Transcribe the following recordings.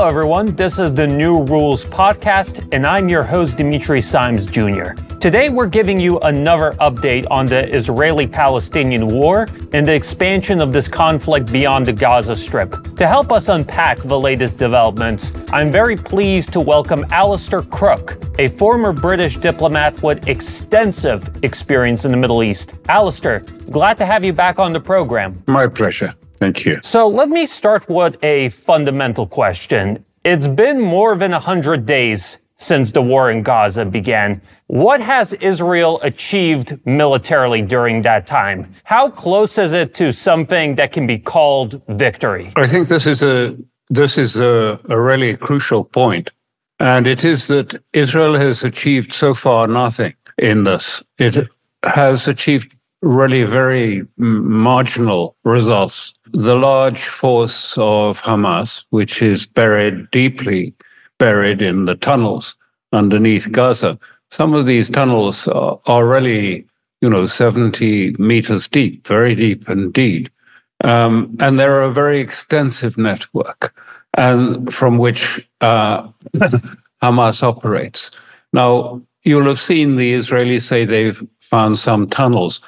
Hello, everyone. This is the New Rules Podcast, and I'm your host, Dimitri Simes Jr. Today, we're giving you another update on the Israeli Palestinian war and the expansion of this conflict beyond the Gaza Strip. To help us unpack the latest developments, I'm very pleased to welcome Alastair Crooke, a former British diplomat with extensive experience in the Middle East. Alastair, glad to have you back on the program. My pleasure. Thank you. So let me start with a fundamental question. It's been more than 100 days since the war in Gaza began. What has Israel achieved militarily during that time? How close is it to something that can be called victory? I think this is a this is a, a really crucial point. And it is that Israel has achieved so far nothing in this. It has achieved really very marginal results. The large force of Hamas, which is buried deeply buried in the tunnels underneath Gaza, some of these tunnels are, are really, you know, 70 meters deep, very deep indeed. Um, and they're a very extensive network and from which uh, Hamas operates. Now, you'll have seen the Israelis say they've found some tunnels.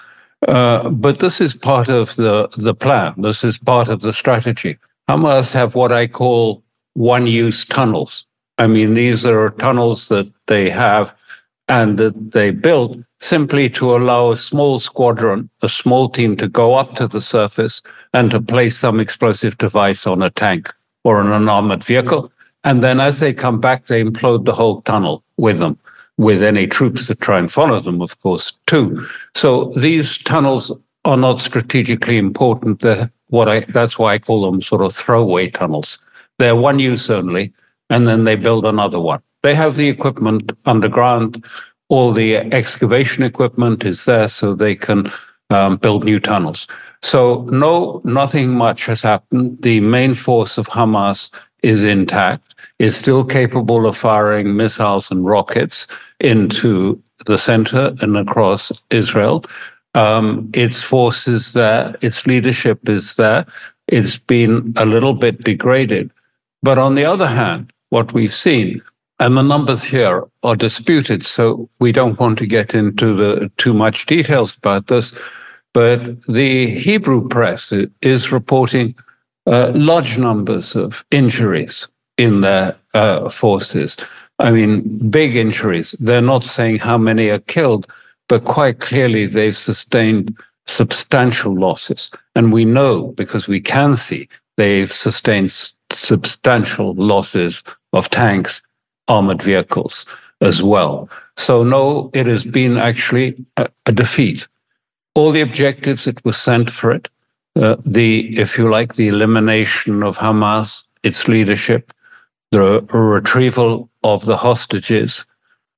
Uh, but this is part of the, the plan. This is part of the strategy. Hamas have what I call one use tunnels. I mean, these are tunnels that they have and that they built simply to allow a small squadron, a small team to go up to the surface and to place some explosive device on a tank or an armored vehicle. And then as they come back, they implode the whole tunnel with them with any troops that try and follow them, of course, too. So these tunnels are not strategically important. They're what I that's why I call them sort of throwaway tunnels. They're one use only, and then they build another one. They have the equipment underground. All the excavation equipment is there, so they can um, build new tunnels. So no, nothing much has happened. The main force of Hamas is intact, is still capable of firing missiles and rockets into the center and across Israel. Um, its force is there, its leadership is there. It's been a little bit degraded. But on the other hand, what we've seen, and the numbers here are disputed, so we don't want to get into the too much details about this. But the Hebrew press is reporting uh, large numbers of injuries in their uh, forces. I mean, big injuries. They're not saying how many are killed, but quite clearly they've sustained substantial losses. And we know because we can see they've sustained s- substantial losses of tanks, armored vehicles as well. So, no, it has been actually a, a defeat. All the objectives that were sent for it, uh, the, if you like, the elimination of Hamas, its leadership, the retrieval of the hostages,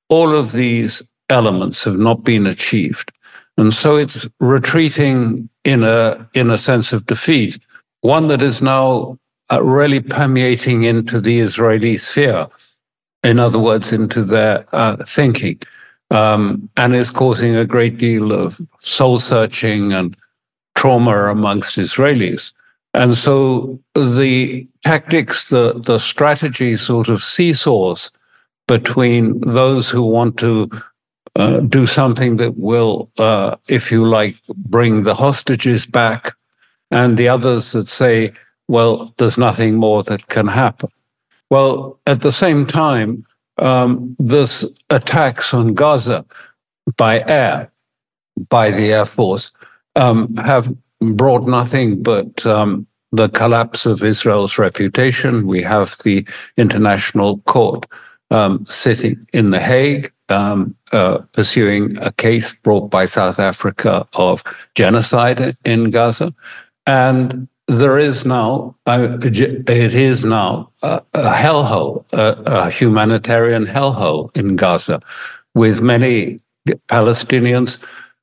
all of these elements have not been achieved. And so it's retreating in a, in a sense of defeat, one that is now uh, really permeating into the Israeli sphere. In other words, into their uh, thinking, um, and is causing a great deal of soul searching and trauma amongst Israelis. And so the tactics, the, the strategy sort of seesaws between those who want to uh, do something that will, uh, if you like, bring the hostages back, and the others that say, well, there's nothing more that can happen. Well, at the same time, um, this attacks on Gaza by air, by the Air Force, um, have brought nothing but um, the collapse of Israel's reputation. We have the International Court um, sitting in The Hague, um, uh, pursuing a case brought by South Africa of genocide in Gaza. And there is now, uh, it is now a, a hellhole, a, a humanitarian hellhole in Gaza, with many Palestinians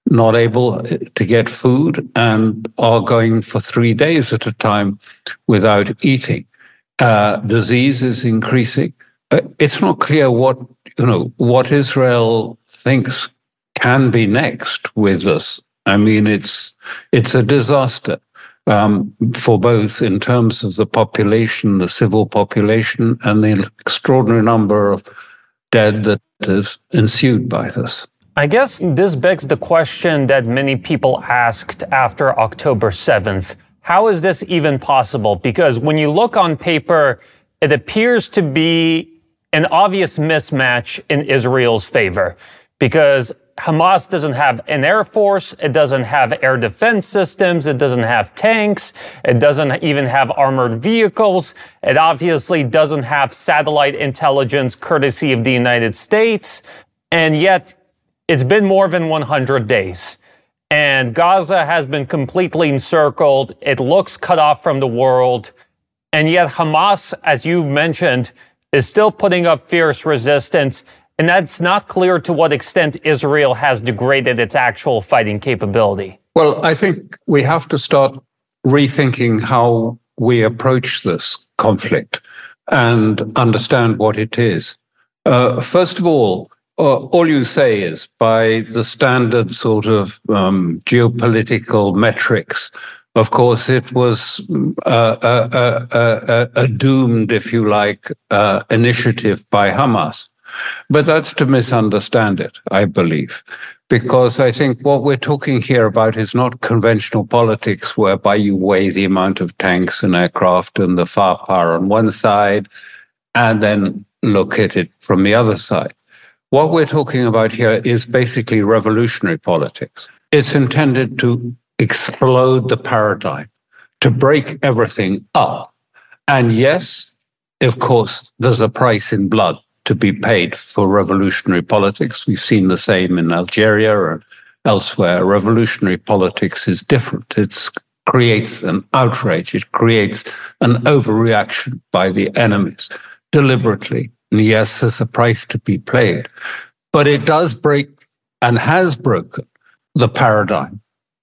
not able to get food and are going for three days at a time without eating. Uh, disease is increasing. Uh, it's not clear what you know what Israel thinks can be next with this. I mean, it's it's a disaster. um, for both in terms of the population, the civil population, and the extraordinary number of dead that has ensued by this. I guess this begs the question that many people asked after October 7th. How is this even possible? Because when you look on paper, it appears to be an obvious mismatch in Israel's favor because Hamas doesn't have an air force, it doesn't have air defense systems, it doesn't have tanks, it doesn't even have armored vehicles, it obviously doesn't have satellite intelligence courtesy of the United States, and yet it's been more than 100 days. And Gaza has been completely encircled. It looks cut off from the world. And yet, Hamas, as you mentioned, is still putting up fierce resistance. And that's not clear to what extent Israel has degraded its actual fighting capability. Well, I think we have to start rethinking how we approach this conflict and understand what it is. Uh, first of all, all you say is by the standard sort of um, geopolitical metrics. Of course, it was a, a, a, a, doomed, if you like, uh, initiative by Hamas. But that's to misunderstand it, I believe, because I think what we're talking here about is not conventional politics whereby you weigh the amount of tanks and aircraft and the firepower on one side and then look at it from the other side. What we're talking about here is basically revolutionary politics. It's intended to explode the paradigm, to break everything up. And yes, of course, there's a price in blood to be paid for revolutionary politics. We've seen the same in Algeria or elsewhere. Revolutionary politics is different. It creates an outrage. It creates an overreaction by the enemies deliberately and yes, there's a price to be paid, but it does break and has broken the paradigm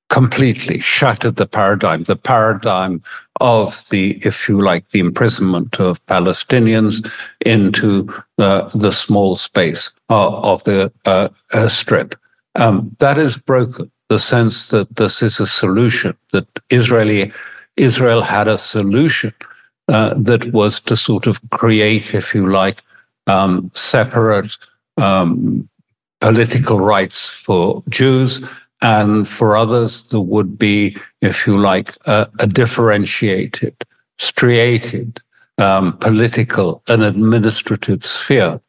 completely, shattered the paradigm, the paradigm of the, if you like, the imprisonment of Palestinians into uh, the small space uh, of the uh, strip. Um, that is broken. The sense that this is a solution, that Israeli Israel had a solution uh, that was to sort of create, if you like, um, separate um, political rights for Jews, and for others, there would be, if you like, a, differentiated, striated um, political and administrative sphere,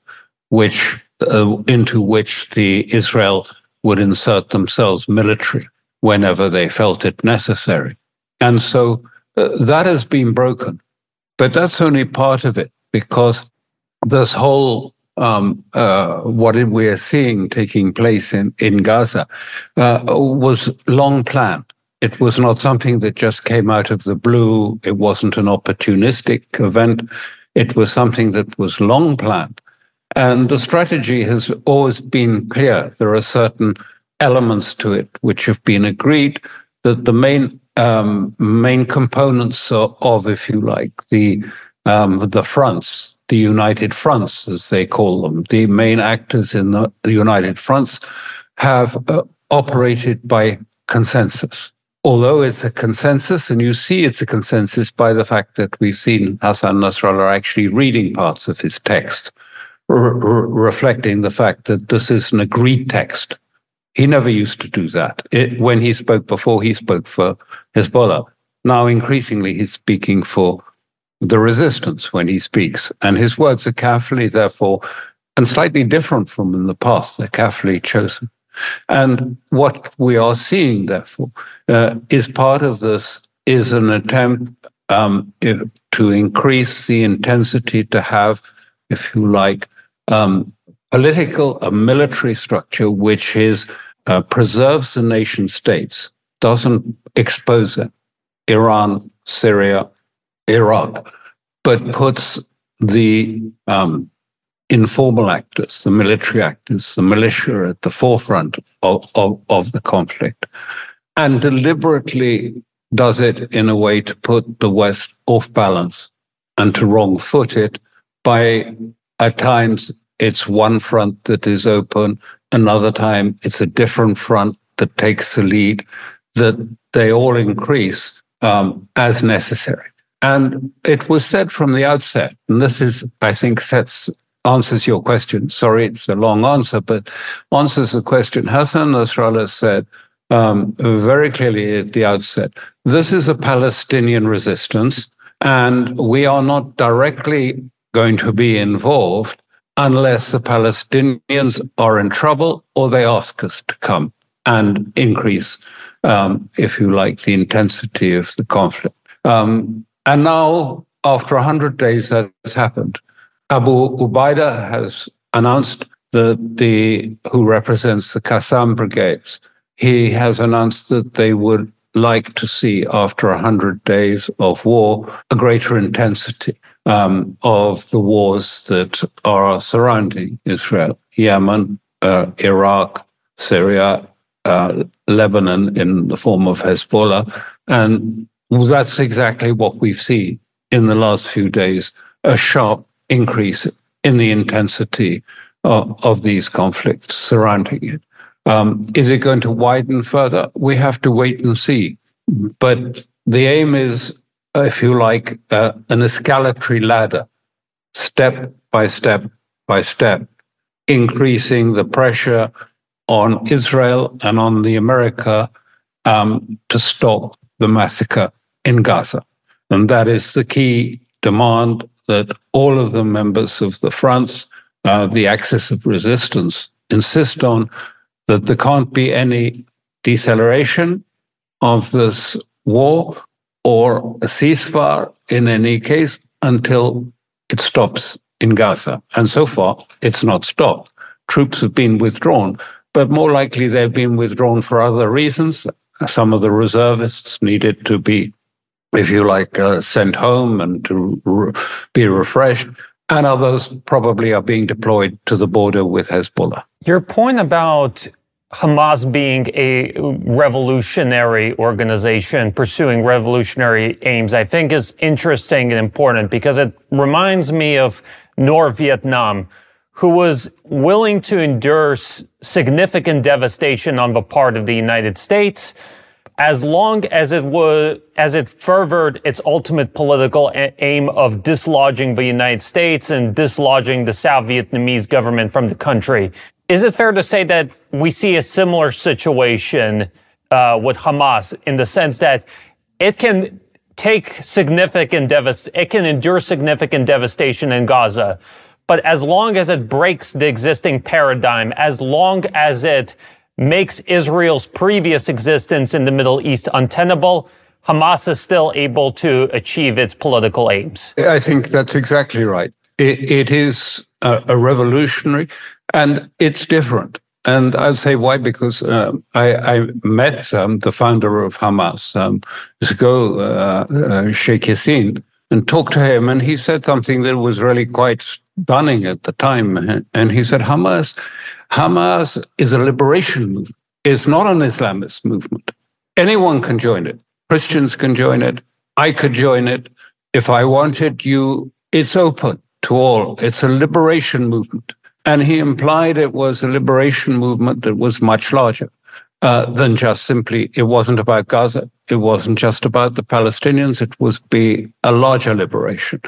which uh, into which the Israel would insert themselves military whenever they felt it necessary. And so uh, that has been broken. But that's only part of it because this whole um, uh, what we are seeing taking place in, in Gaza uh, was long planned. It was not something that just came out of the blue. It wasn't an opportunistic event. It was something that was long planned. And the strategy has always been clear. There are certain elements to it which have been agreed that the main um, main components of, if you like, the um, the fronts the United Fronts, as they call them. The main actors in the, United Fronts have uh, operated by consensus. Although it's a consensus, and you see it's a consensus by the fact that we've seen Hassan Nasrallah actually reading parts of his text, reflecting the fact that this is an agreed text. He never used to do that. It, when he spoke before, he spoke for Hezbollah. Now, increasingly, he's speaking for the resistance when he speaks. And his words are carefully, therefore, and slightly different from in the past. They're carefully chosen. And what we are seeing, therefore, uh, is part of this is an attempt um, to increase the intensity to have, if you like, um, political, a military structure which is uh, preserves the nation states, doesn't expose them. Iran, Syria, Iraq, but puts the um, informal actors, the military actors, the militia at the forefront of, of, of the conflict, and deliberately does it in a way to put the West off balance and to wrong foot it by at times it's one front that is open, another time it's a different front that takes the lead, that they all increase um, as necessary. And it was said from the outset, and this is, I think, sets answers your question. Sorry, it's a long answer, but answers the question. Hassan Nasrallah said um, very clearly at the outset this is a Palestinian resistance, and we are not directly going to be involved unless the Palestinians are in trouble or they ask us to come and increase, um, if you like, the intensity of the conflict. Um, and now, after 100 days, that has happened. Abu Ubaida has announced that the who represents the Qassam brigades, he has announced that they would like to see, after 100 days of war, a greater intensity um, of the wars that are surrounding Israel Yemen, uh, Iraq, Syria, uh, Lebanon in the form of Hezbollah. And that's exactly what we've seen in the last few days a sharp increase in the intensity of, of these conflicts surrounding it. Um, is it going to widen further? We have to wait and see. But the aim is, if you like, uh, an escalatory ladder, step by step by step, increasing the pressure on Israel and on the America um, to stop the massacre in Gaza. And that is the key demand that all of the members of the fronts, uh, the axis of resistance, insist on that there can't be any deceleration of this war or a ceasefire in any case until it stops in Gaza. And so far, it's not stopped. Troops have been withdrawn, but more likely they've been withdrawn for other reasons. Some of the reservists needed to be if you like, uh, sent home and to re- be refreshed. And others probably are being deployed to the border with Hezbollah. Your point about Hamas being a revolutionary organization pursuing revolutionary aims, I think is interesting and important because it reminds me of North Vietnam, who was willing to endure significant devastation on the part of the United States as long as it was as it furthered its ultimate political a- aim of dislodging the United States and dislodging the South Vietnamese government from the country. Is it fair to say that we see a similar situation uh, with Hamas in the sense that it can take significant devastation, it can endure significant devastation in Gaza, but as long as it breaks the existing paradigm, as long as it makes Israel's previous existence in the Middle East untenable, Hamas is still able to achieve its political aims. I think that's exactly right. it, it is a, a, revolutionary and it's different. And I'll say why, because um, I, I, met um, the founder of Hamas um, years ago, uh, uh, Sheikh Yassin, and talked to him. And he said something that was really quite stunning at the time. And he said, Hamas Hamas is a liberation movement. It's not an Islamist movement. Anyone can join it. Christians can join it. I could join it. If I wanted you, it's open to all. It's a liberation movement. And he implied it was a liberation movement that was much larger uh, than just simply, it wasn't about Gaza. It wasn't just about the Palestinians. It was be a larger liberation.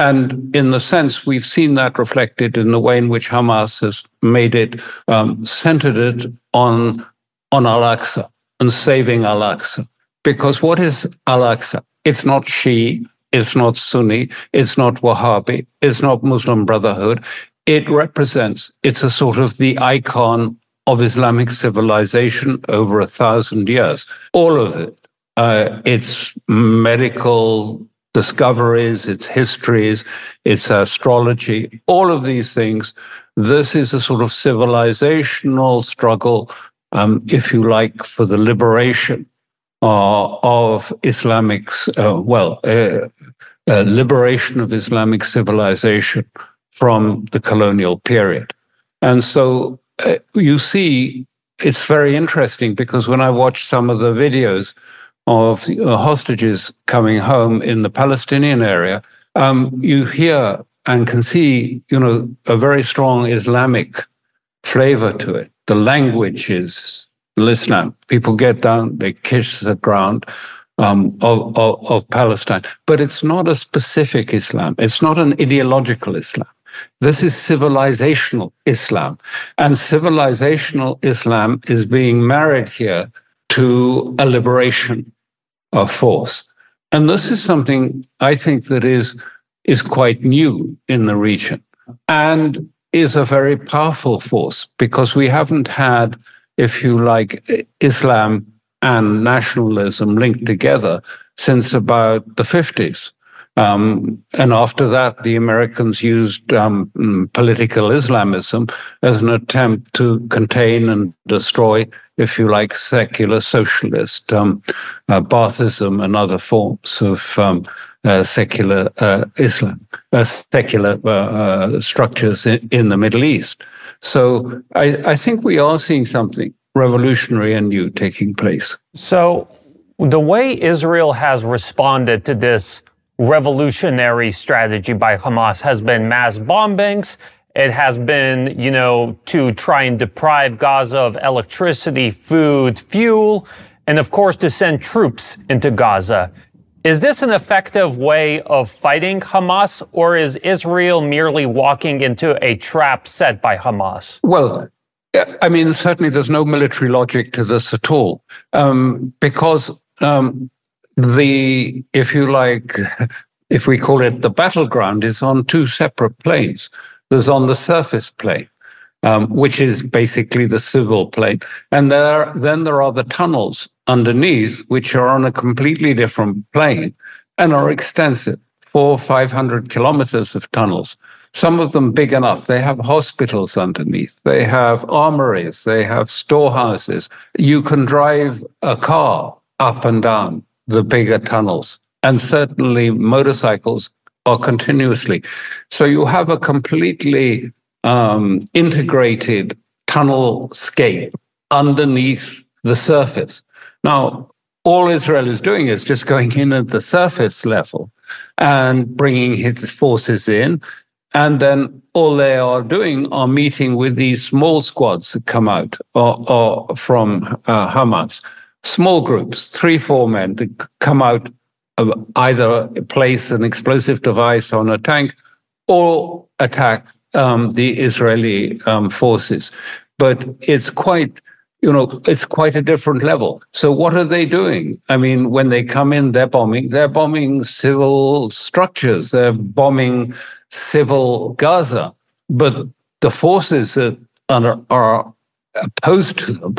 And in the sense, we've seen that reflected in the way in which Hamas has made it, um, centered it on, on Al Aqsa and saving Al Aqsa. Because what is Al Aqsa? It's not Shia, it's not Sunni, it's not Wahhabi, it's not Muslim Brotherhood. It represents, it's a sort of the icon of Islamic civilization over a thousand years. All of it. Uh, it's medical discoveries, its histories, its astrology, all of these things. This is a sort of civilizational struggle, um, if you like, for the liberation uh, of Islamic, uh, well, uh, uh, liberation of Islamic civilization from the colonial period. And so uh, you see, it's very interesting because when I watch some of the videos, of uh, hostages coming home in the Palestinian area, um, you hear and can see, you know, a very strong Islamic flavor to it. The language is Islam. People get down, they kiss the ground. um, of, of, of Palestine. But it's not a specific Islam. It's not an ideological Islam. This is civilizational Islam. And civilizational Islam is being married here to a liberation of force. And this is something I think that is, is quite new in the region and is a very powerful force because we haven't had, if you like, Islam and nationalism linked together since about the 50s. Um, and after that, the Americans used um, political Islamism as an attempt to contain and destroy, if you like, secular socialist um, uh, Baathism and other forms of um, uh, secular uh, Islam, uh, secular uh, uh, structures in, in, the Middle East. So I, I think we are seeing something revolutionary and new taking place. So the way Israel has responded to this revolutionary strategy by Hamas has been mass bombings. It has been, you know, to try and deprive Gaza of electricity, food, fuel, and of course to send troops into Gaza. Is this an effective way of fighting Hamas, or is Israel merely walking into a trap set by Hamas? Well, I mean, certainly there's no military logic to this at all, um, because um, the, if you like, if we call it the battleground, is on two separate planes. There's on the surface plane, um, which is basically the civil plane, and there then there are the tunnels underneath, which are on a completely different plane and are extensive, four five hundred kilometers of tunnels. Some of them big enough. They have hospitals underneath. They have armories. They have storehouses. You can drive a car up and down the bigger tunnels. And certainly motorcycles are continuously. So you have a completely um, integrated tunnel scape underneath the surface. Now, all Israel is doing is just going in at the surface level and bringing his forces in. And then all they are doing are meeting with these small squads that come out or, or from uh, Hamas small groups, three, four men, to come out, either place an explosive device on a tank or attack um, the Israeli um, forces. But it's quite, you know, it's quite a different level. So what are they doing? I mean, when they come in, they're bombing. They're bombing civil structures. They're bombing civil Gaza. But the forces that are, are opposed to them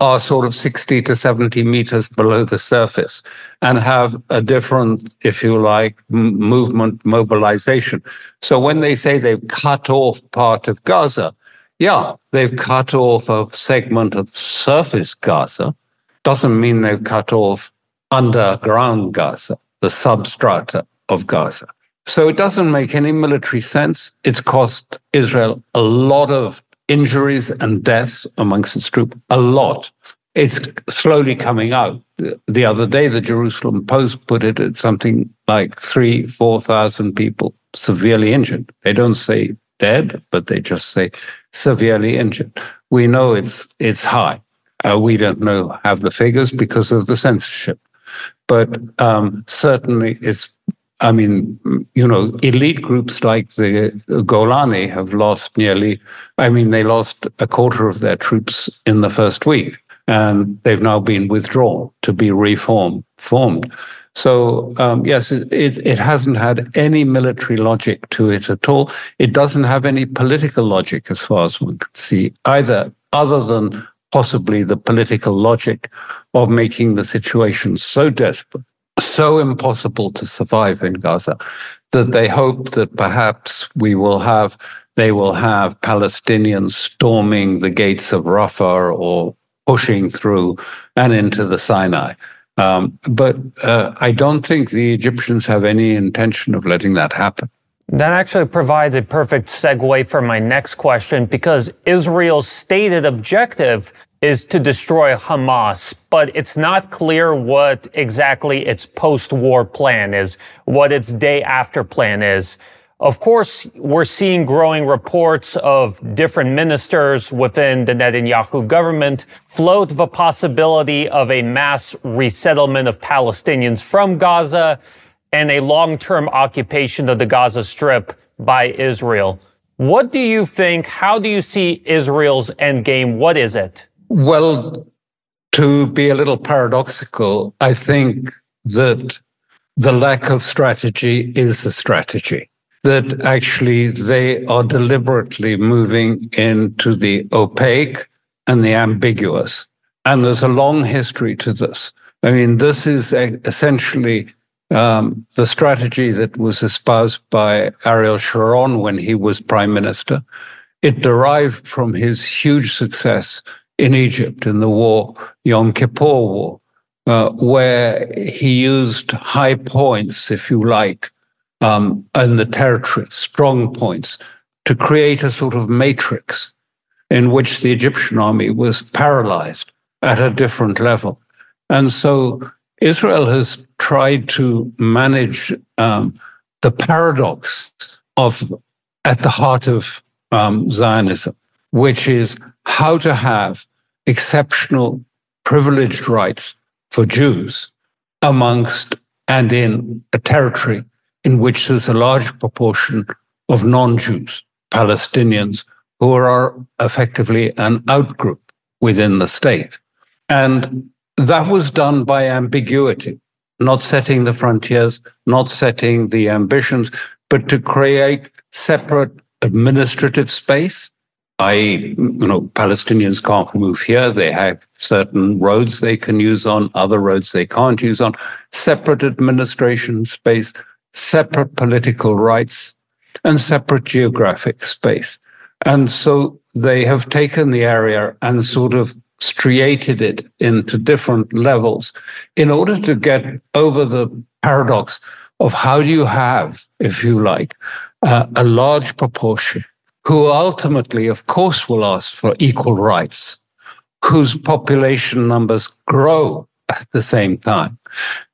are sort of 60 to 70 meters below the surface and have a different, if you like, m- movement mobilization. So when they say they've cut off part of Gaza, yeah, they've cut off a segment of surface Gaza. Doesn't mean they've cut off underground Gaza, the substrata of Gaza. So it doesn't make any military sense. It's cost Israel a lot of injuries and deaths amongst its troops, a lot. It's slowly coming out. The other day, the Jerusalem Post put it at something like three, 4,000 people severely injured. They don't say dead, but they just say severely injured. We know it's, it's high. Uh, we don't know, have the figures because of the censorship. But um, certainly it's I mean, you know, elite groups like the Golani have lost nearly, I mean, they lost a quarter of their troops in the first week, and they've now been withdrawn to be reformed, formed. So, um, yes, it, it hasn't had any military logic to it at all. It doesn't have any political logic, as far as one can see, either, other than possibly the political logic of making the situation so desperate so impossible to survive in Gaza that they hope that perhaps we will have they will have Palestinians storming the gates of Rafah or pushing through and into the Sinai. Um, but uh, I don't think the Egyptians have any intention of letting that happen. That actually provides a perfect segue for my next question because Israel's stated objective is to destroy Hamas, but it's not clear what exactly its post war plan is, what its day after plan is. Of course, we're seeing growing reports of different ministers within the Netanyahu government float the possibility of a mass resettlement of Palestinians from Gaza and a long term occupation of the Gaza Strip by Israel. What do you think? How do you see Israel's endgame? What is it? Well, to be a little paradoxical, I think that the lack of strategy is the strategy. That actually they are deliberately moving into the opaque and the ambiguous. And there's a long history to this. I mean, this is essentially um, the strategy that was espoused by Ariel Sharon when he was prime minister. It derived from his huge success in Egypt in the war, Yom Kippur War, uh, where he used high points, if you like, um, in the territory, strong points, to create a sort of matrix in which the Egyptian army was paralyzed at a different level. And so Israel has tried to manage um, the paradox of at the heart of um, Zionism, which is how to have exceptional privileged rights for Jews amongst and in a territory in which there's a large proportion of non Jews, Palestinians, who are effectively an outgroup within the state. And that was done by ambiguity, not setting the frontiers, not setting the ambitions, but to create separate administrative space. I, you know, Palestinians can't move here. They have certain roads they can use on, other roads they can't use on, separate administration space, separate political rights, and separate geographic space. And so they have taken the area and sort of striated it into different levels in order to get over the paradox of how do you have, if you like, uh, a large proportion who ultimately, of course, will ask for equal rights, whose population numbers grow at the same time.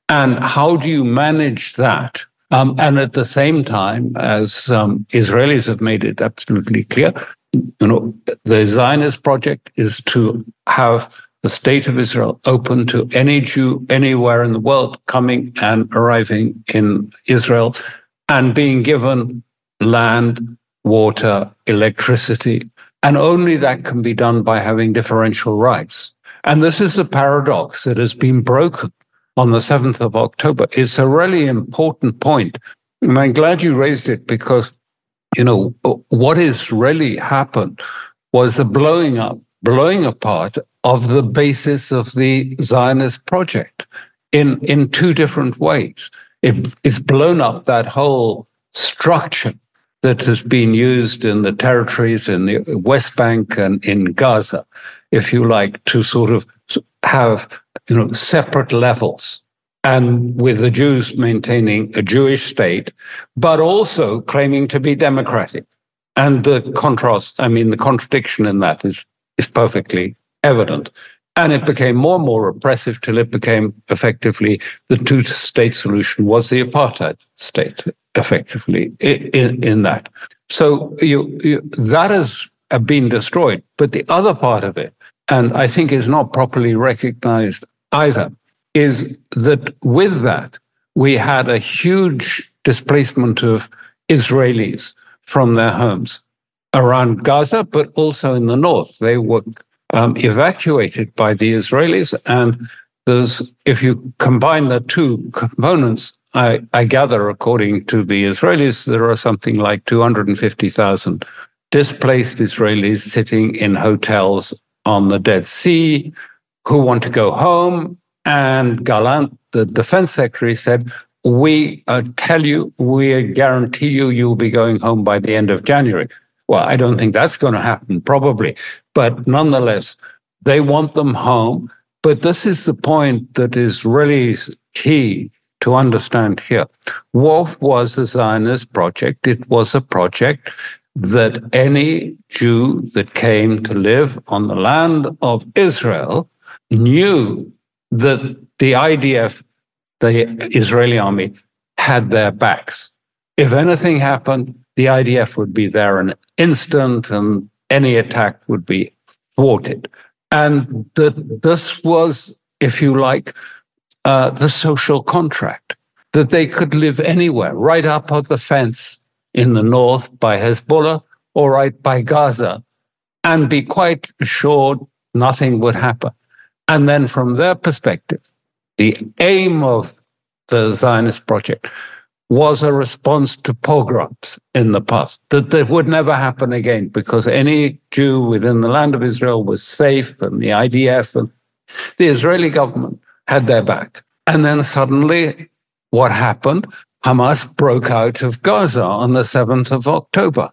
And how do you manage that? Um, and at the same time, as um, Israelis have made it absolutely clear, you know, the Zionist project is to have the state of Israel open to any Jew anywhere in the world coming and arriving in Israel and being given land, water, electricity. And only that can be done by having differential rights. And this is a paradox that has been broken on the 7th of October. It's a really important point. And I'm glad you raised it because you know, what has really happened was the blowing up, blowing apart of the basis of the Zionist project in, in two different ways. It, it's blown up that whole structure that has been used in the territories in the West Bank and in Gaza, if you like, to sort of have you know separate levels and with the Jews maintaining a Jewish state, but also claiming to be democratic. And the contrast, I mean, the contradiction in that is, is perfectly evident. And it became more and more repressive till it became effectively the two state solution was the apartheid state, effectively, in, in that. So you, you, that has been destroyed. But the other part of it, and I think is not properly recognized either, is that with that, we had a huge displacement of Israelis from their homes around Gaza, but also in the north. They were um, evacuated by the Israelis. And there's, if you combine the two components, I, I gather, according to the Israelis, there are something like 250,000 displaced Israelis sitting in hotels on the Dead Sea who want to go home and Gallant, the defense secretary, said, We uh, tell you, we guarantee you, you'll be going home by the end of January. Well, I don't think that's going to happen, probably. But nonetheless, they want them home. But this is the point that is really key to understand here. What was the Zionist project? It was a project that any Jew that came to live on the land of Israel knew that the IDF, the Israeli army, had their backs. If anything happened, the IDF would be there in an instant and any attack would be thwarted. And that this was, if you like, uh, the social contract that they could live anywhere, right up on the fence in the north by Hezbollah or right by Gaza, and be quite assured nothing would happen. And then from their perspective, the aim of the Zionist project was a response to pogroms in the past, that that would never happen again because any Jew within the land of Israel was safe and the IDF and the Israeli government had their back. And then suddenly, what happened? Hamas broke out of Gaza on the 7th of October.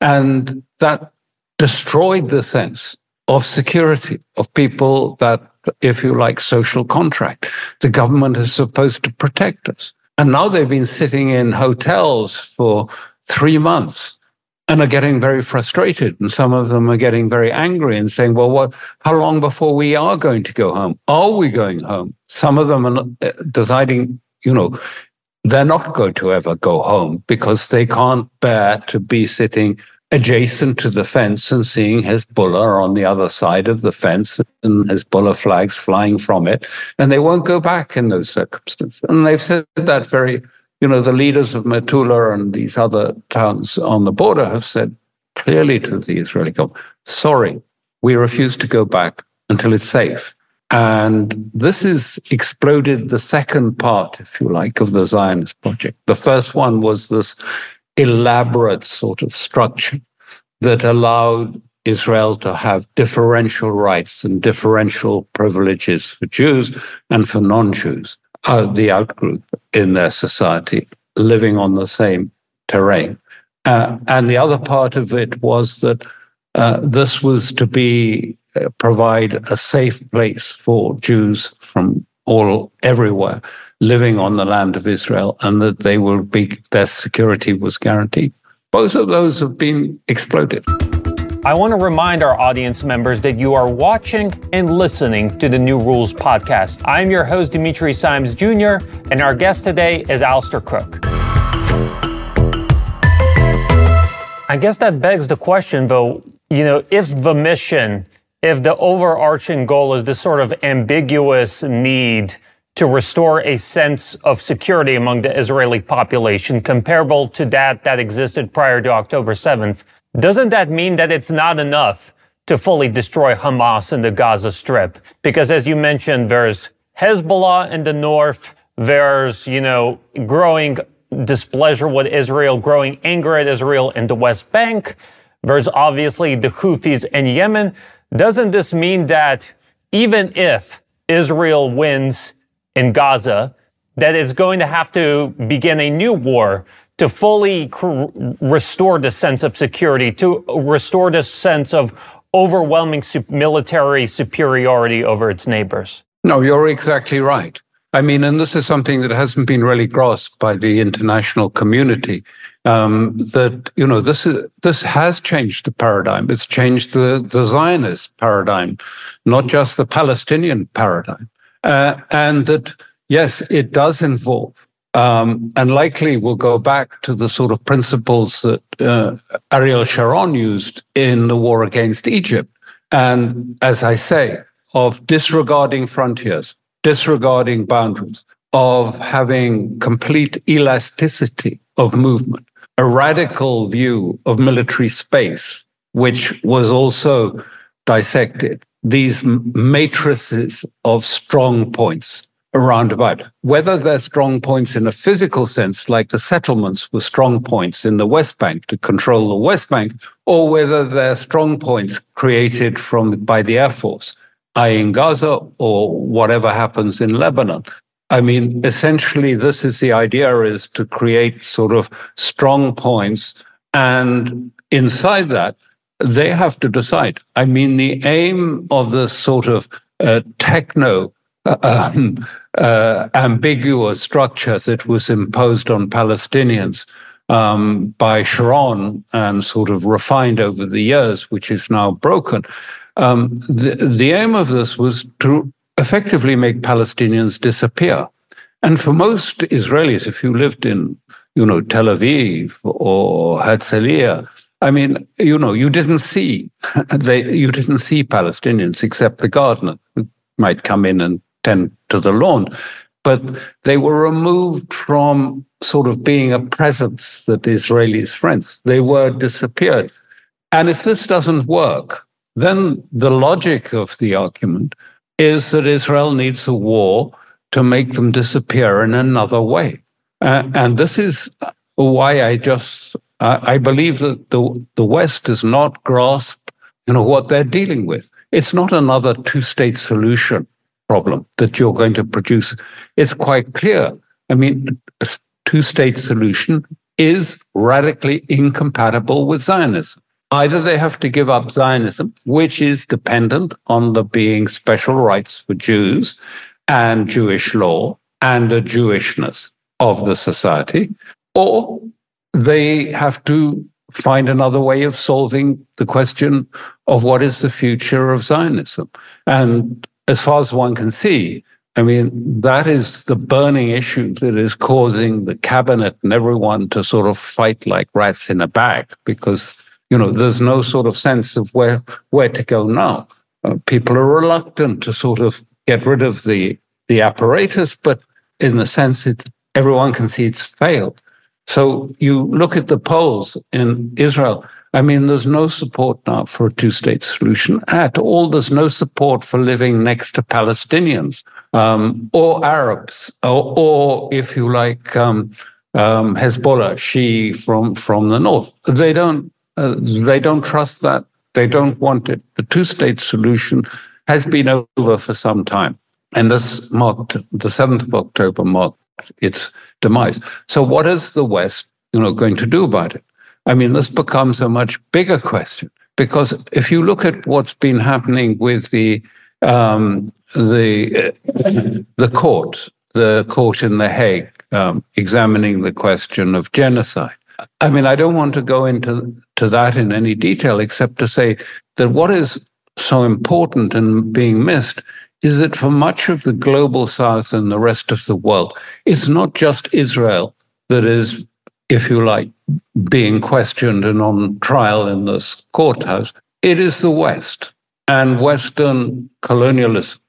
And that destroyed the sense of security, of people that, if you like, social contract. The government is supposed to protect us. And now they've been sitting in hotels for three months and are getting very frustrated. And some of them are getting very angry and saying, well, what, how long before we are going to go home? Are we going home? Some of them are uh, deciding, you know, they're not going to ever go home because they can't bear to be sitting adjacent to the fence and seeing Hezbollah on the other side of the fence and Hezbollah flags flying from it. And they won't go back in those circumstances. And they've said that very, you know, the leaders of Metula and these other towns on the border have said clearly to the Israeli government, sorry, we refuse to go back until it's safe. And this has exploded the second part, if you like, of the Zionist project. The first one was this elaborate sort of structure that allowed Israel to have differential rights and differential privileges for Jews and for non Jews, uh, the outgroup in their society, living on the same terrain. Uh, and the other part of it was that uh, this was to be uh, provide a safe place for Jews from all everywhere living on the land of Israel and that they will be their security was guaranteed. Both of those have been exploded. I want to remind our audience members that you are watching and listening to the New Rules podcast. I'm your host, Dimitri Simes Jr., and our guest today is Alastair Crooke. I guess that begs the question, though, you know, if the mission, if the overarching goal is this sort of ambiguous need to restore a sense of security among the Israeli population comparable to that that existed prior to October 7th, doesn't that mean that it's not enough to fully destroy Hamas in the Gaza Strip? Because as you mentioned, there's Hezbollah in the north, there's, you know, growing displeasure with Israel, growing anger at Israel in the West Bank. There's obviously the Houthis in Yemen. Doesn't this mean that even if Israel wins in Gaza that it's going to have to begin a new war to fully cr- restore the sense of security, to restore the sense of overwhelming su- military superiority over its neighbors. No, you're exactly right. I mean, and this is something that hasn't been really grasped by the international community. Um, that you know, this is this has changed the paradigm. It's changed the the Zionist paradigm, not just the Palestinian paradigm. Uh, and that, yes, it does involve, um, and likely will go back to the sort of principles that uh, Ariel Sharon used in the war against Egypt. And as I say, of disregarding frontiers, disregarding boundaries, of having complete elasticity of movement, a radical view of military space, which was also dissected these matrices of strong points around about. Whether they're strong points in a physical sense, like the settlements were strong points in the West Bank to control the West Bank, or whether they're strong points created from by the Air Force, i.e. in Gaza or whatever happens in Lebanon. I mean, essentially, this is the idea is to create sort of strong points. And inside that, they have to decide. I mean, the aim of this sort of uh, techno uh, um, uh, ambiguous structure that was imposed on Palestinians um, by Sharon and sort of refined over the years, which is now broken. Um, the, the aim of this was to effectively make Palestinians disappear. And for most Israelis, if you lived in you know, Tel Aviv or Herzliya. I mean, you know, you didn't see they, you didn't see Palestinians except the gardener who might come in and tend to the lawn, but they were removed from sort of being a presence that Israelis friends. They were disappeared. And if this doesn't work, then the logic of the argument is that Israel needs a war to make them disappear in another way. Uh, and this is why I just I believe that the the West does not grasp you know what they're dealing with. It's not another two-state solution problem that you're going to produce. It's quite clear. I mean, a two-state solution is radically incompatible with Zionism. Either they have to give up Zionism, which is dependent on there being special rights for Jews and Jewish law and a Jewishness of the society, or they have to find another way of solving the question of what is the future of Zionism. And as far as one can see, I mean, that is the burning issue that is causing the cabinet and everyone to sort of fight like rats in a bag because, you know, there's no sort of sense of where, where to go now. Uh, people are reluctant to sort of get rid of the, the apparatus, but in the sense that everyone can see it's failed. So you look at the polls in Israel. I mean, there's no support now for a two state solution at all. There's no support for living next to Palestinians um, or Arabs, or, or, if you like, um, um, Hezbollah, Shi from, from the north. They don't, uh, they don't trust that. They don't want it. The two state solution has been over for some time. And this marked the 7th of October marked its demise. So, what is the West, you know, going to do about it? I mean, this becomes a much bigger question because if you look at what's been happening with the um, the uh, the court, the court in The Hague, um, examining the question of genocide. I mean, I don't want to go into to that in any detail, except to say that what is so important and being missed is that for much of the global south and the rest of the world, it's not just Israel that is, if you like, being questioned and on trial in this courthouse. It is the West and Western colonialism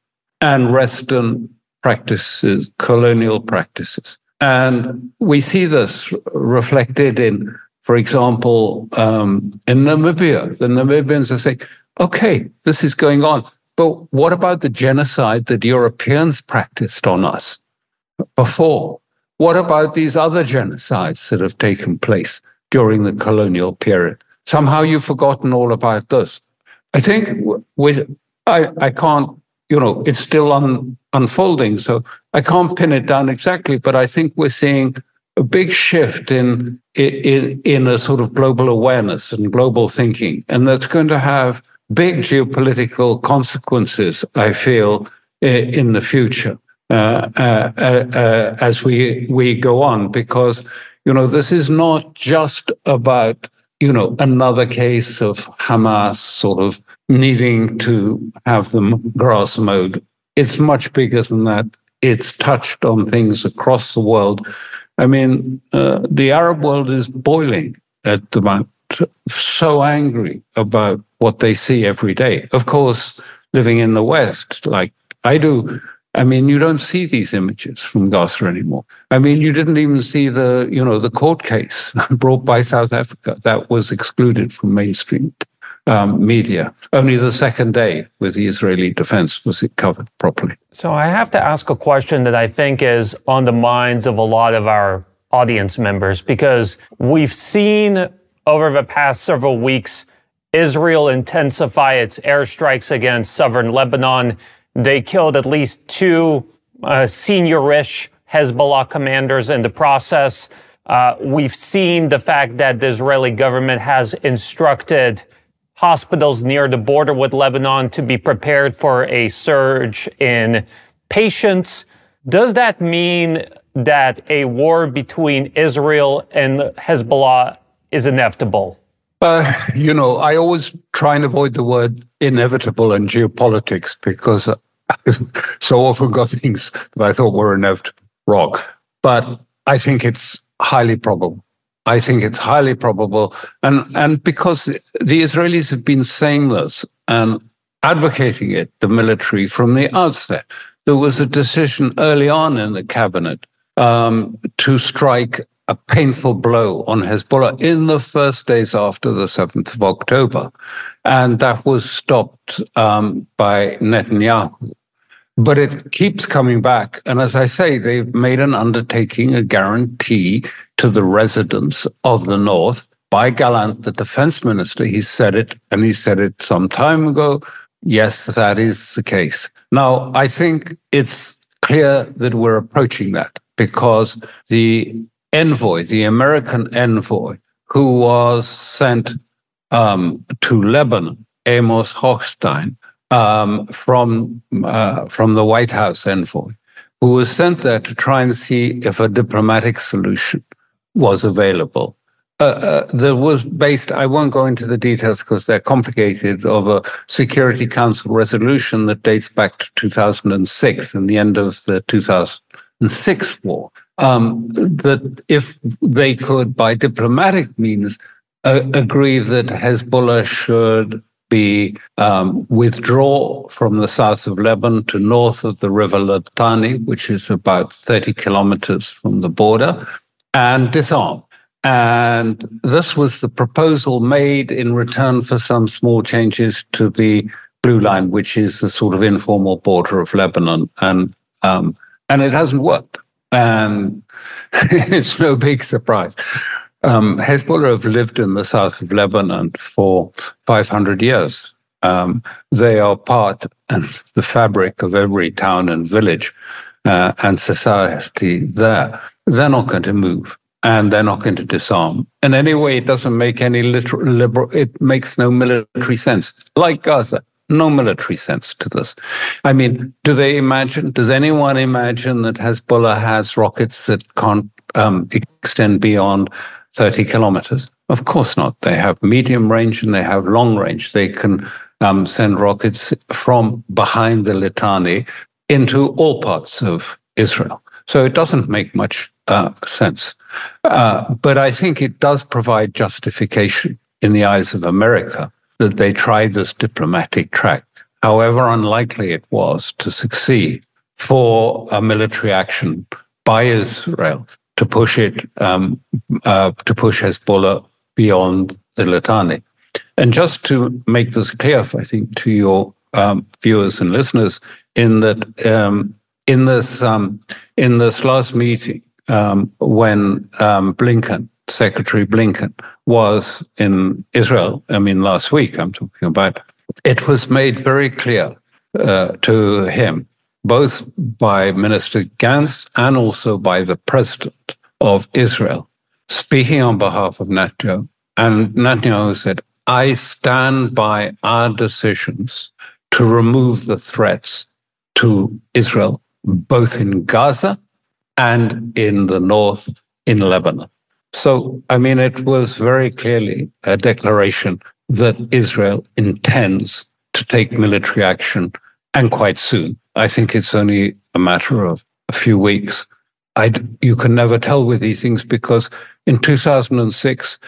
and Western practices, colonial practices. And we see this reflected in, for example, um, in Namibia. The Namibians are saying, okay, this is going on. But what about the genocide that Europeans practiced on us before? What about these other genocides that have taken place during the colonial period? Somehow you've forgotten all about this. I think with I, I can't, you know, it's still un, unfolding, so I can't pin it down exactly, but I think we're seeing a big shift in in in a sort of global awareness and global thinking, and that's going to have big geopolitical consequences, I feel, in the future Uh, uh, uh, as we we go on, because you know this is not just about you know another case of Hamas sort of needing to have them grass mowed. It's much bigger than that. It's touched on things across the world. I mean, uh, the Arab world is boiling at the moment so angry about what they see every day. Of course, living in the West, like I do, I mean, you don't see these images from Gaza anymore. I mean, you didn't even see the, you know, the court case brought by South Africa that was excluded from mainstream um, media. Only the second day with the Israeli defense was it covered properly. So I have to ask a question that I think is on the minds of a lot of our audience members because we've seen over the past several weeks, Israel intensify its airstrikes against southern Lebanon. They killed at least two uh, senior-ish Hezbollah commanders in the process. Uh, we've seen the fact that the Israeli government has instructed hospitals near the border with Lebanon to be prepared for a surge in patients. Does that mean that a war between Israel and Hezbollah is inevitable? Uh, you know, I always try and avoid the word inevitable in geopolitics because so often got things that I thought were inevitable wrong. But I think it's highly probable. I think it's highly probable. And, and because the Israelis have been saying this and advocating it, the military, from the outset, there was a decision early on in the cabinet um, to strike a painful blow on Hezbollah in the first days after the 7th of October. And that was stopped um, by Netanyahu. But it keeps coming back. And as I say, they've made an undertaking, a guarantee to the residents of the North by Gallant, the defense minister. He said it, and he said it some time ago. Yes, that is the case. Now, I think it's clear that we're approaching that because the envoy, the American envoy, who was sent um, to Lebanon, Amos Hochstein, um, from uh, from the White House envoy, who was sent there to try and see if a diplomatic solution was available. Uh, uh, there was based, I won't go into the details because they're complicated, of a Security Council resolution that dates back to 2006 and the end of the 2006 war. Um, that if they could, by diplomatic means, agree that Hezbollah should be um, withdraw from the south of Lebanon to north of the river Litani, which is about 30 kilometers from the border, and disarm. And this was the proposal made in return for some small changes to the blue line, which is the sort of informal border of Lebanon. And um, and it hasn't worked. And it's no big surprise. Um, Hezbollah have lived in the south of Lebanon for 500 years. Um, they are part of the fabric of every town and village uh, and society there. They're not going to move and they're not going to disarm. And anyway, it doesn't make any literal, liberal, it makes no military sense. Like Gaza, no military sense to this. I mean, do they imagine, does anyone imagine that Hezbollah has rockets that can't um, extend beyond 30 kilometers? Of course not. They have medium range and they have long range. They can um, send rockets from behind the Litani into all parts of Israel. So it doesn't make much uh, sense. Uh, but I think it does provide justification in the eyes of America that they tried this diplomatic track, however unlikely it was to succeed, for a military action by Israel to push it, um, uh, to push Hezbollah beyond the Litani. And just to make this clear, I think, to your um, viewers and listeners, in that um, in this um, in this last meeting um, when um, Blinken, Secretary Blinken, was in Israel. I mean, last week I'm talking about. It was made very clear uh, to him, both by Minister Gantz and also by the President of Israel, speaking on behalf of Netanyahu. And Netanyahu said, "I stand by our decisions to remove the threats to Israel both in Gaza and in the north in Lebanon. So, I mean, it was very clearly a declaration that Israel intends to take military action and quite soon. I think it's only a matter of a few weeks. I'd, you can never tell with these things because in 2006,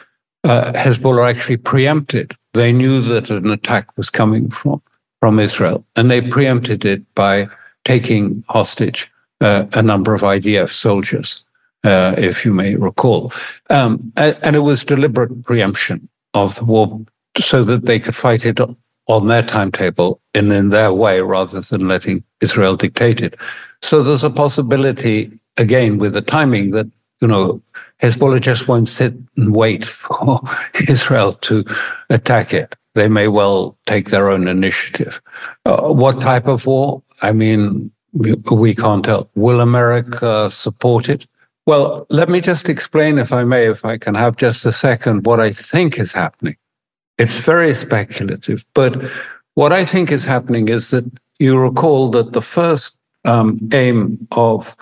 uh, Hezbollah actually preempted. They knew that an attack was coming from, from Israel, and they preempted it by taking hostage uh, a number of IDF soldiers, uh, if you may recall. Um, and it was deliberate preemption of the war so that they could fight it on their timetable and in their way rather than letting Israel dictate it. So there's a possibility, again, with the timing that, you know, Hezbollah just won't sit and wait for Israel to attack it. They may well take their own initiative. Uh, what type of war? I mean, we can't tell. Will America support it? Well, let me just explain, if I may, if I can have just a second, what I think is happening. It's very speculative, but what I think is happening is that you recall that the first um, aim of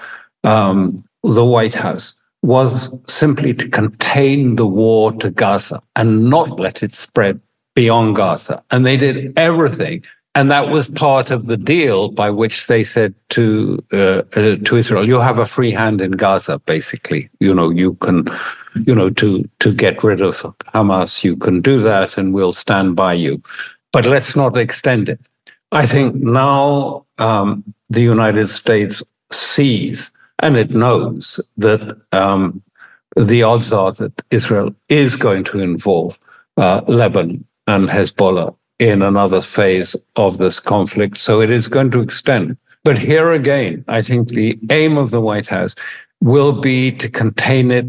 um, the White House was simply to contain the war to Gaza and not let it spread beyond Gaza. And they did everything and that was part of the deal by which they said to uh, uh, to Israel, "You have a free hand in Gaza. Basically, you know, you can, you know, to to get rid of Hamas, you can do that, and we'll stand by you. But let's not extend it." I think now um, the United States sees and it knows that um, the odds are that Israel is going to involve uh, Lebanon and Hezbollah in another phase of this conflict. So it is going to extend. But here again, I think the aim of the White House will be to contain it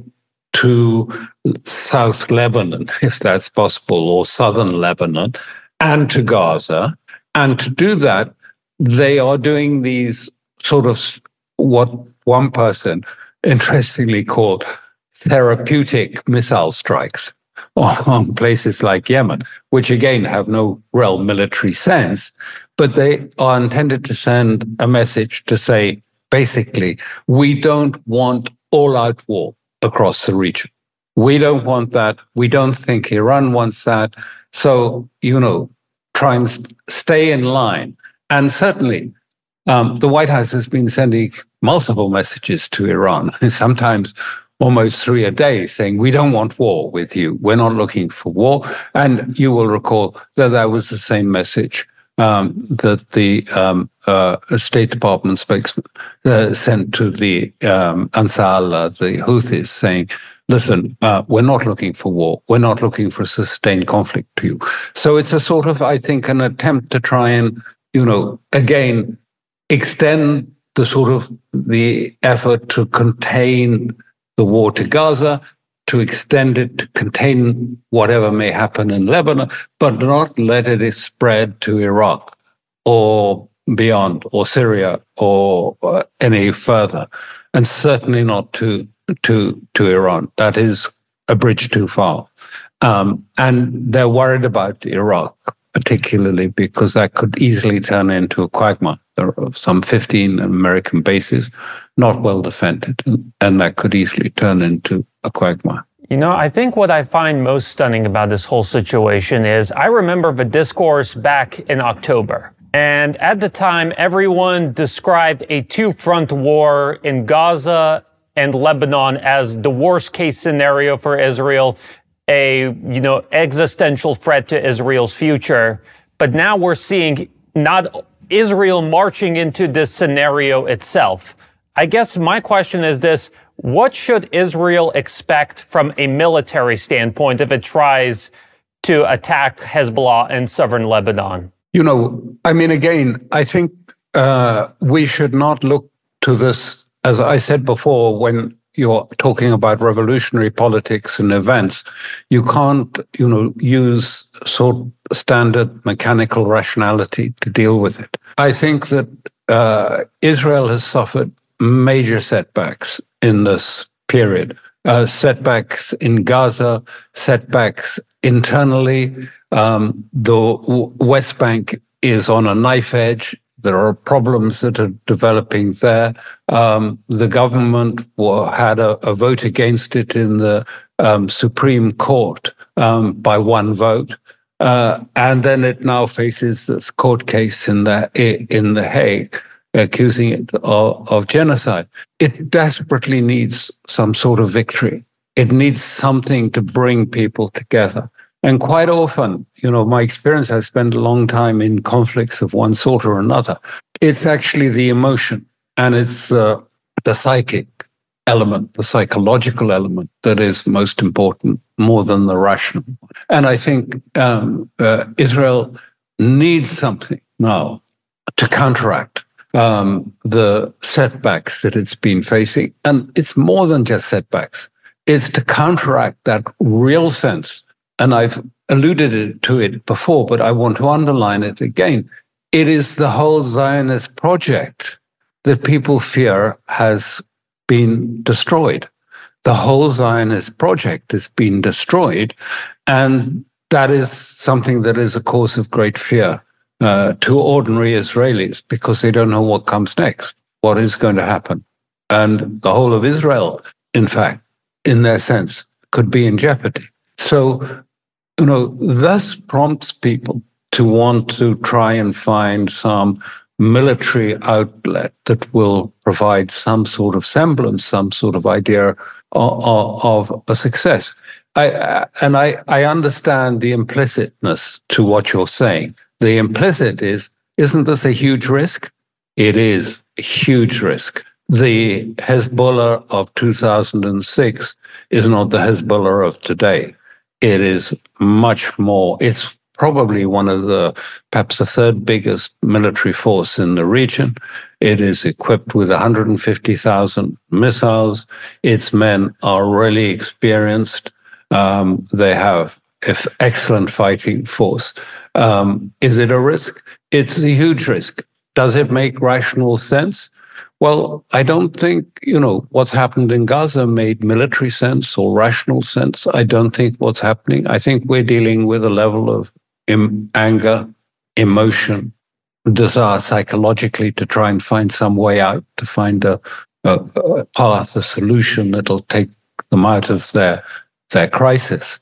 to South Lebanon, if that's possible, or southern Lebanon, and to Gaza. And to do that, they are doing these sort of what one person interestingly called therapeutic missile strikes on places like Yemen, which again have no real military sense, but they are intended to send a message to say, basically, we don't want all out war across the region. We don't want that. We don't think Iran wants that. So, you know, try and st- stay in line. And certainly, um, the White House has been sending multiple messages to Iran, sometimes almost three a day saying, We don't want war with you. We're not looking for war. And you will recall that that was the same message um, that the um, uh, State Department spokesman uh, sent to the um, Ansar Allah, the Houthis, saying, Listen, uh, we're not looking for war. We're not looking for sustained conflict to you. So it's a sort of, I think, an attempt to try and, you know, again, extend the sort of the effort to contain the war to Gaza, to extend it to contain whatever may happen in Lebanon, but not let it spread to Iraq or beyond, or Syria, or uh, any further, and certainly not to to to Iran. That is a bridge too far. Um, and they're worried about Iraq, particularly because that could easily turn into a quagmire. There are some 15 American bases not well defended, and that could easily turn into a quagmire. You know, I think what I find most stunning about this whole situation is I remember the discourse back in October. And at the time, everyone described a two front war in Gaza and Lebanon as the worst case scenario for Israel, a, you know, existential threat to Israel's future. But now we're seeing not Israel marching into this scenario itself. I guess my question is this what should Israel expect from a military standpoint if it tries to attack Hezbollah in southern Lebanon? You know, I mean, again, I think uh, we should not look to this, as I said before, when you're talking about revolutionary politics and events, you can't, you know, use sort of standard mechanical rationality to deal with it. I think that uh, Israel has suffered major setbacks in this period. Uh, setbacks in Gaza, setbacks internally. Um, the West Bank is on a knife edge. There are problems that are developing there. Um, the government had a, a, vote against it in the um, Supreme Court um, by one vote. Uh, and then it now faces this court case in the in the Hague accusing it of, of genocide. It desperately needs some sort of victory. It needs something to bring people together. And quite often, you know, my experience, I've spent a long time in conflicts of one sort or another. It's actually the emotion and it's uh, the psychic element, the psychological element that is most important more than the rational. And I think um, uh, Israel needs something now to counteract um, the setbacks that it's been facing. And it's more than just setbacks, it's to counteract that real sense. And I've alluded to it before, but I want to underline it again. It is the whole Zionist project that people fear has been destroyed. The whole Zionist project has been destroyed. And that is something that is a cause of great fear uh, to ordinary Israelis because they don't know what comes next, what is going to happen. And the whole of Israel, in fact, in their sense, could be in jeopardy. So, you know, thus prompts people to want to try and find some military outlet that will provide some sort of semblance, some sort of idea of, of a success. I, uh, and I, I understand the implicitness to what you're saying. The implicit is, isn't this a huge risk? It is a huge risk. The Hezbollah of 2006 is not the Hezbollah of today. It is much more, it's probably one of the, perhaps the third biggest military force in the region. It is equipped with 150,000 missiles. Its men are really experienced. Um, they have an excellent fighting force. Um, is it a risk? It's a huge risk. Does it make rational sense? Well, I don't think, you know, what's happened in Gaza made military sense or rational sense. I don't think what's happening. I think we're dealing with a level of anger, emotion, desire psychologically to try and find some way out, to find a, a, a path, a solution that'll take them out of their their crisis.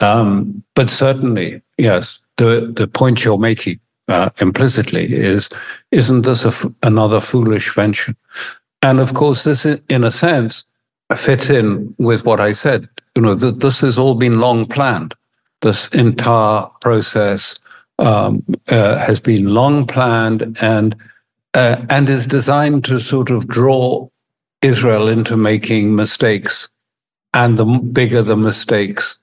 Um, but certainly, yes, the the point you're making uh, implicitly is, isn't this another foolish venture? And of course, this, in a sense, fits in with what I said. You know, that this has all been long planned this entire process um, uh, has been long planned and uh, and is designed to sort of draw Israel into making mistakes. And the bigger the mistakes,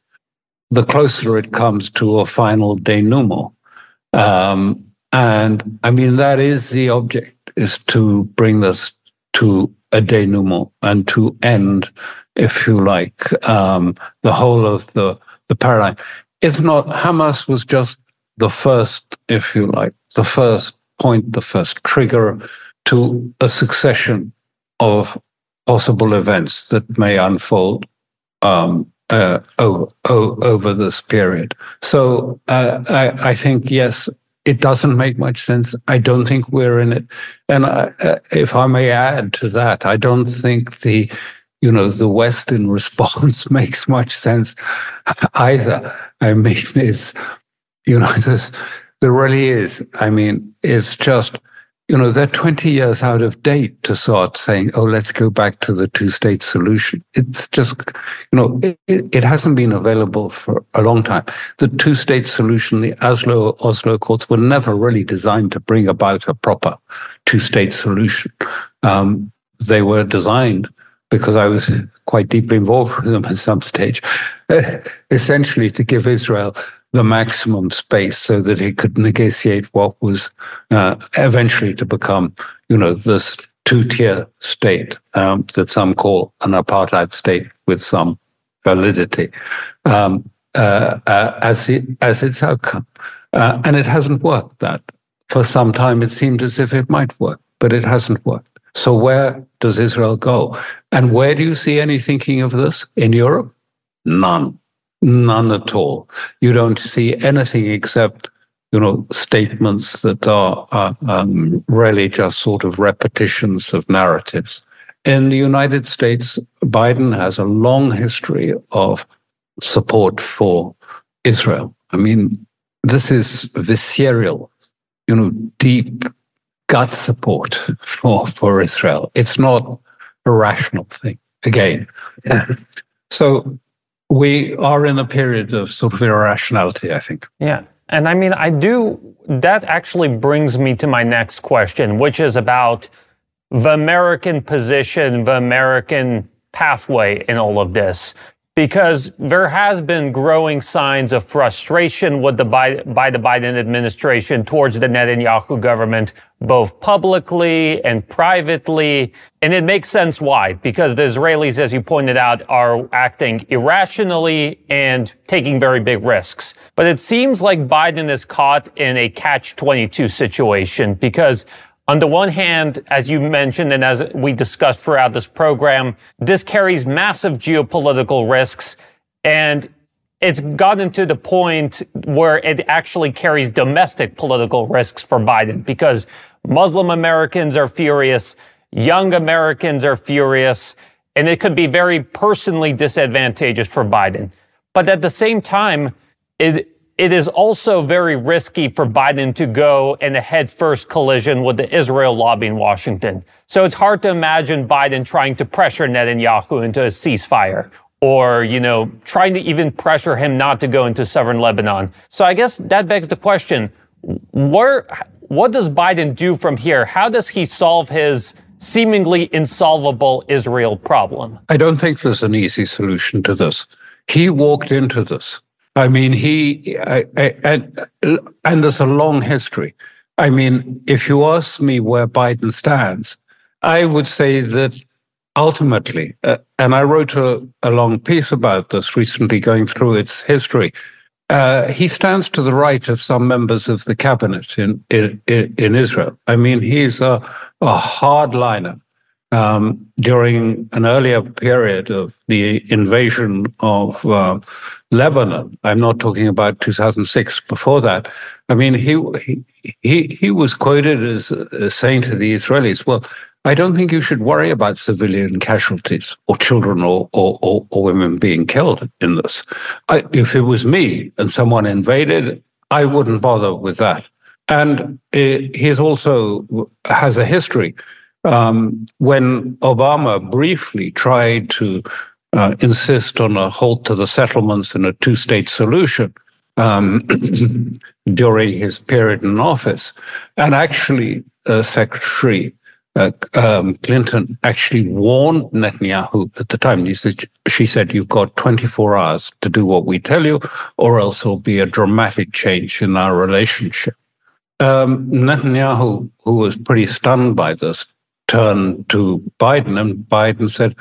the closer it comes to a final denouement. Um, and I mean, that is the object, is to bring this to a denouement and to end, if you like, um, the whole of the, the paradigm it's not Hamas was just the first, if you like, the first point, the first trigger to a succession of possible events that may unfold um, uh, over, over, this period. So uh, I, I, think, yes, it doesn't make much sense. I don't think we're in it. And I, uh, if I may add to that, I don't think the you know, the Western response makes much sense either. I mean, it's, you know, this, there really is. I mean, it's just, you know, they're 20 years out of date to start saying, oh, let's go back to the two state solution. It's just, you know, it, it hasn't been available for a long time. The two state solution, the Oslo, Oslo Accords were never really designed to bring about a proper two state solution. Um, they were designed because I was quite deeply involved with them at some stage, essentially to give Israel the maximum space so that it could negotiate what was uh, eventually to become, you know, this two-tier state um, that some call an apartheid state with some validity um, uh, uh, as it, as its outcome, uh, and it hasn't worked. That for some time it seemed as if it might work, but it hasn't worked. So where does Israel go? And where do you see any thinking of this in Europe? None, none at all. You don't see anything except you know statements that are uh, um, really just sort of repetitions of narratives. In the United States, Biden has a long history of support for Israel. I mean, this is visceral, you know, deep gut support for, for Israel. It's not a rational thing. Again. Yeah. So we are in a period of sort of irrationality, I think. Yeah. And I mean, I do, that actually brings me to my next question, which is about the American position, the American pathway in all of this because there has been growing signs of frustration with the by, by the Biden administration towards the Netanyahu government, both publicly and privately. And it makes sense why, because the Israelis, as you pointed out, are acting irrationally and taking very big risks. But it seems like Biden is caught in a catch 22 situation because on the one hand, as you mentioned, and as we discussed throughout this program, this carries massive geopolitical risks. And it's gotten to the point where it actually carries domestic political risks for Biden because Muslim Americans are furious, young Americans are furious, and it could be very personally disadvantageous for Biden. But at the same time, it it is also very risky for Biden to go in a head first collision with the Israel lobby in Washington. So it's hard to imagine Biden trying to pressure Netanyahu into a ceasefire or, you know, trying to even pressure him not to go into southern Lebanon. So I guess that begs the question where, what does Biden do from here? How does he solve his seemingly insolvable Israel problem? I don't think there's an easy solution to this. He walked into this. I mean, he, I, I, and, and there's a long history. I mean, if you ask me where Biden stands, I would say that ultimately, uh, and I wrote a, a, long piece about this recently, going through its history. Uh, he stands to the right of some members of the cabinet in in, in Israel. I mean, he's a, a hardliner. Um, during an earlier period of the invasion of uh, Lebanon, I'm not talking about 2006. Before that, I mean, he he he was quoted as, saying to the Israelis, "Well, I don't think you should worry about civilian casualties or children or, or, or, or women being killed in this. I, if it was me and someone invaded, I wouldn't bother with that. And it, he's also has a history. Um, when Obama briefly tried to uh, insist on a halt to the settlements and a two state solution um, during his period in office, and actually, uh, Secretary uh, um, Clinton actually warned Netanyahu at the time. He said, she said, you've got 24 hours to do what we tell you, or else there'll be a dramatic change in our relationship. Um, Netanyahu, who was pretty stunned by this, turned to Biden, and Biden said,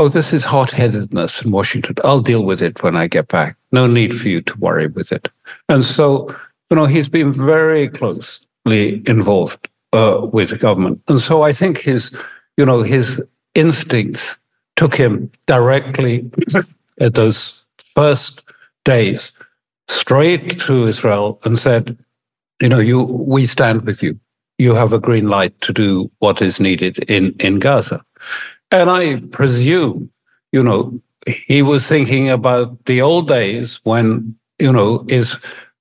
Oh, this is hot headedness in Washington. I'll deal with it when I get back. No need for you to worry with it. And so, you know, he's been very closely involved uh, with the government. And so I think his, you know, his instincts took him directly at those first days straight to Israel and said, you know, you we stand with you. You have a green light to do what is needed in, in Gaza. And I presume, you know, he was thinking about the old days when, you know, is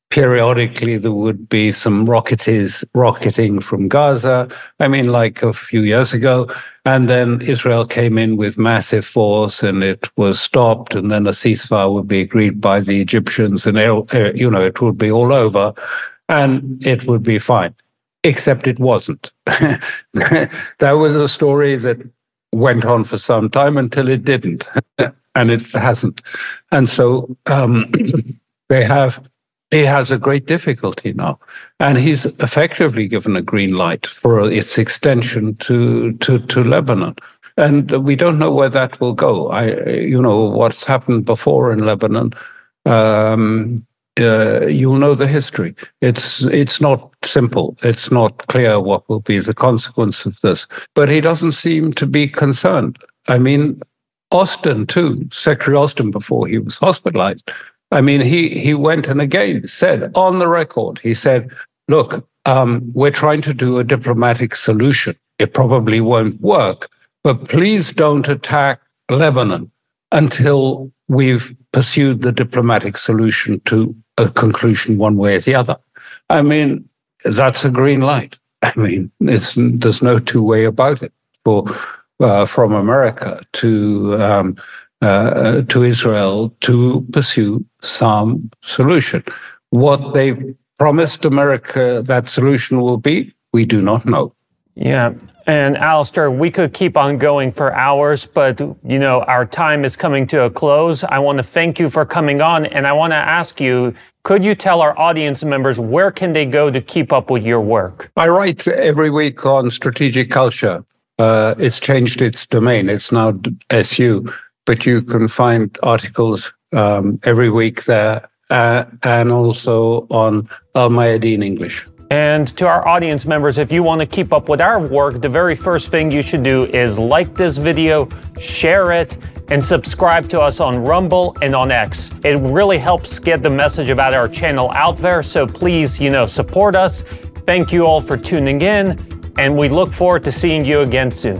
periodically there would be some rocketies rocketing from Gaza. I mean, like a few years ago. And then Israel came in with massive force and it was stopped. And then a ceasefire would be agreed by the Egyptians and, you know, it would be all over and it would be fine. Except it wasn't. that was a story that went on for some time until it didn't. and it hasn't. And so um, they have he has a great difficulty now. And he's effectively given a green light for its extension to, to, to Lebanon. And we don't know where that will go. I, you know, what's happened before in Lebanon. Um, uh, you'll know the history. It's it's not simple. It's not clear what will be the consequence of this. But he doesn't seem to be concerned. I mean, Austin too, Secretary Austin, before he was hospitalized, I mean, he he went and again said on the record, he said, "Look, um, we're trying to do a diplomatic solution. It probably won't work, but please don't attack Lebanon until we've pursued the diplomatic solution to a conclusion one way or the other." I mean, that's a green light. I mean, there's no two way about it for uh, from America to um, uh, to Israel to pursue some solution. What they've promised America that solution will be, we do not know. Yeah. And Alastair, we could keep on going for hours, but you know, our time is coming to a close. I want to thank you for coming on and I want to ask you, could you tell our audience members where can they go to keep up with your work? I write every week on strategic culture. Uh, it's changed its domain. It's now SU but you can find articles um, every week there uh, and also on Al Mayadeen English. And to our audience members, if you want to keep up with our work, the very first thing you should do is like this video, share it, and subscribe to us on Rumble and on X. It really helps get the message about our channel out there. So please, you know, support us. Thank you all for tuning in, and we look forward to seeing you again soon.